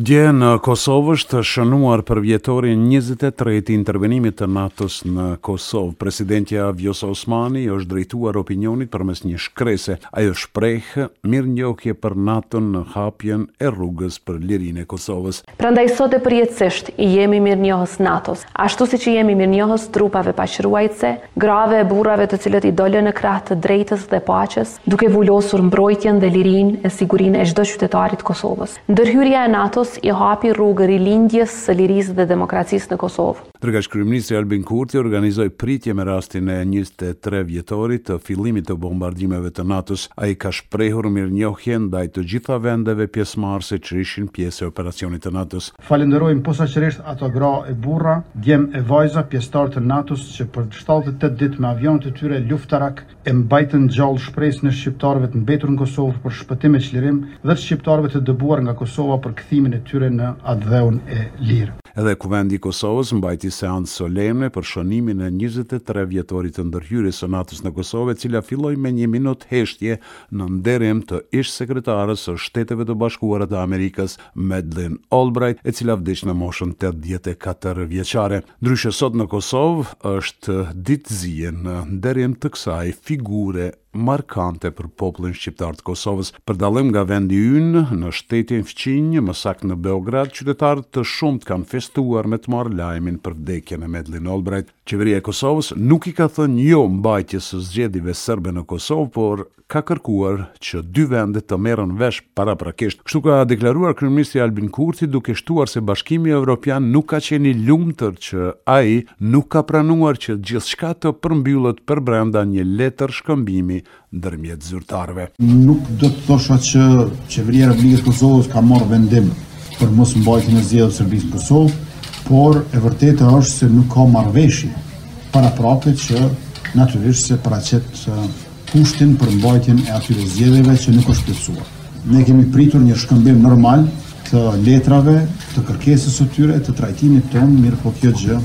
Dje në Kosovë është shënuar përvjetori i 23 i intervenimit të NATO-s në Kosovë. Presidentja Vjosa Osmani i është drejtuar opinionit përmes një shkrese. Ajo shpreh mirënjohje për NATO-n në hapjen e rrugës për lirinë e Kosovës. Prandaj sot e përjetësisht i jemi mirënjohës NATO-s, ashtu siç i jemi mirënjohës trupave paqeruajtëse, grave e burrave të cilët i dolën në krah të drejtës dhe paqes, duke vulosur mbrojtjen dhe lirinë e sigurinë e çdo qytetari të Kosovës. Ndërhyrja e NATO-s i hapi rrugë rilindjes së lirisë dhe demokracisë në Kosovë. Ndërkaq kryeministri Albin Kurti organizoi pritje me rastin e njëzet e tre vjetorit të fillimit të bombardimeve të NATO-s. Ai ka shprehur mirënjohje ndaj të gjitha vendeve pjesëmarrëse që ishin pjesë e operacionit të NATO-s. Falënderojmë posaçërisht ato gra e burra, djem e vajza pjesëtarë të NATO-s që për shtatëdhjetë e tetë ditë me avionët e tyre luftarakë, e mbajtën gjallë shpresën e shqiptarëve të mbetur në Kosovë për shpëtim e çlirim dhe shqiptarëve të dëbuar nga Kosova për kthimin e tyre në atdheun e lirë. Edhe Kuvendi i Kosovës mbajti seancë solemne për shënimin e njëzet e tre vjetorit të ndërhyrjes së NATO-s në Kosovë, e cila filloi me një minutë heshtje në nderim të ish-sekretares së Shteteve të Bashkuara të Amerikës, Madeleine Albright, e cila vdiq në moshën tetëdhjetë e katër vjeçare. Ndryshe sot në Kosovë është ditë zie në nderim të kësaj figure markante për popullin shqiptar të Kosovës. Për dallim nga vendi ynë, në shtetin fqinj, më saktë në Beograd, qytetarë të shumtë kanë festuar me të marrë lajmin për vdekjen e Medlin Olbrajt. Qeveria e Kosovës nuk i ka thënë jo mbajtjes së zgjedhjeve serbe në Kosovë, por ka kërkuar që dy vendet të merren vesh paraprakisht. Kështu ka deklaruar kryeministri Albin Kurti duke shtuar se Bashkimi Evropian nuk ka qenë i lumtur që ai nuk ka pranuar që gjithçka të përmbyllet përbrenda një letërshkëmbimi ndërmjet zyrtarëve. Nuk do të thosha që Qeveria e Republikës së Kosovës ka marrë vendim për mosmbajtjen e zgjedhjeve të Serbisë në Kosovë, por e vërteta është se nuk ka marrëveshje paraprake që natyrisht se paraqet kushtin për mbajtjen e atyre zgjedhjeve që nuk është plotësuar. Ne kemi pritur një shkëmbim normal të letrave, të kërkesës së tyre, të trajtimit tonë, mirëpo kjo gjë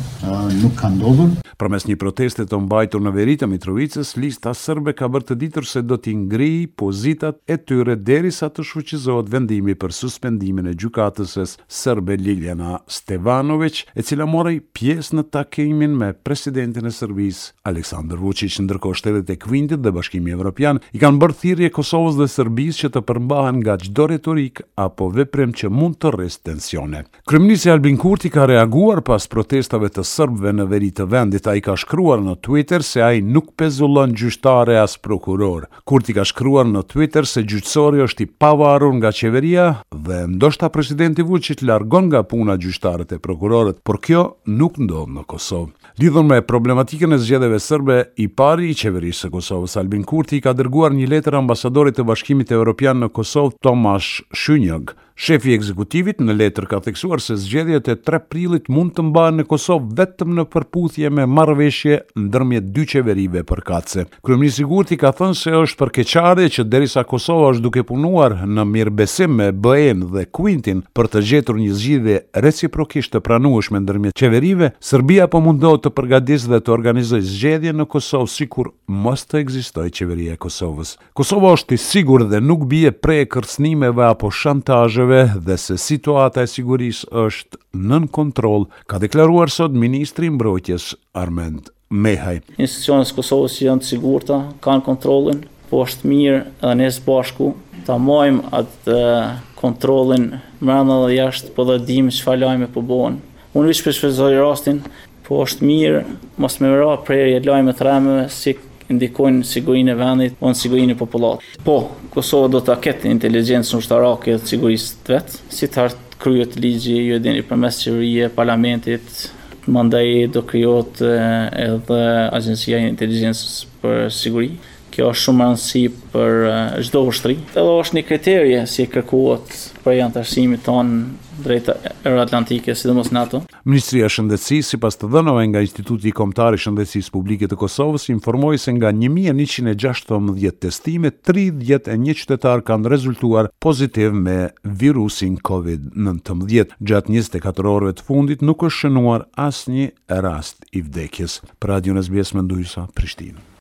nuk ka ndodhur. Përmes një proteste të mbajtur në veri të Mitrovicës, Lista Serbe ka bërë të ditur se do t'i ngrijë pozitat e tyre derisa të shfuqizohet vendimi për suspendimin e gjykatëses serbe Ljiljana Stevanoviq, e cila mori pjesë në takimin me presidentin e Serbisë, Aleksandër Vuçiq. Ndërkohë, shtetet e Kuintit dhe Bashkimi Evropian i kanë bërë thirrje Kosovës dhe Serbisë që të përmbahen nga çdo retorikë apo veprim që mund të rrisë tensione. Kryeministri Albin Kurti ka reaguar pas protestave të serbëve në veri të vendit. Ai ka shkruar në Twitter se ai nuk pezullon gjyqtarë e as prokurorë. Kurti ka shkruar në Twitter se gjyqësori është i pavarur nga qeveria dhe ndoshta presidenti Vuçiq largon nga puna gjyqtarët e prokurorët, por kjo nuk ndodh në Kosovë. Lidhur me problematikën e zgjedhjeve serbe, i pari i Qeverisë së Kosovës, Albin Kurti i ka dërguar një letër ambasadorit të Bashkimit Evropian në Kosovë, Tomash Szunyog, Shefi i ekzekutivit në letër ka theksuar se zgjedhjet e tre prillit mund të mbahen në Kosovë vetëm në përputhje me marrëveshje ndërmjet dy qeverive përkatëse. Kryeministri Kurti ka thënë se është për keqardhje që derisa Kosova është duke punuar në mirëbesim me BE-në dhe Quint-in për të gjetur një zgjidhje reciprokisht të pranueshme ndërmjet qeverive, Serbia po mundohet të përgatisë dhe të organizojë zgjedhje në Kosovë sikur mos të ekzistojë Qeveria e Kosovës. Kosova është e sigurt dhe nuk bie pre e kërcënimeve apo shantazheve dhe se situata e sigurisë është nën kontroll, ka deklaruar sot ministri i Mbrojtjes, Armend Mehaj. Institucionet e Kosovës që janë të sigurta kanë kontrollin, po është mirë edhe ne së bashku ta majmë atë kontrollin brenda dhe jashtë, po dhe dimë çfarë lajme po bëhen. Unë i shfrytëzoj rastin, po është mirë mos me ra pre e lajmeve të rreme si ndikojnë sigurinë e vendit o në sigurinë e popullatës. Po, Kosova do të ketë inteligjencën ushtarake të sigurisë të vet, si të artë kryet ligji, ju e dini, përmes qeverisë, parlamentit, mandaj do krijohet edhe agjensia e inteligjencës për siguri. Kjo është shumë e rëndësi për çdo ushtri. Edhe është një kriter si kërkohet prej anëtarësimit tonë drejt Euroatlantikës, sidomos NATO. Ministria e Shëndetësisë, sipas të dhënave nga Instituti Kombëtar i Shëndetësisë Publike të Kosovës, informoi se nga një mijë e njëqind e gjashtëmbëdhjetë testime, tridhjetë e një qytetarë kanë rezultuar pozitivë me virusin Covid nëntëmbëdhjetë. Gjatë njëzet e katër orëve të fundit nuk është shënuar asnjë rast i vdekjes. Për Radion SBS Menduesa, Prishtinë.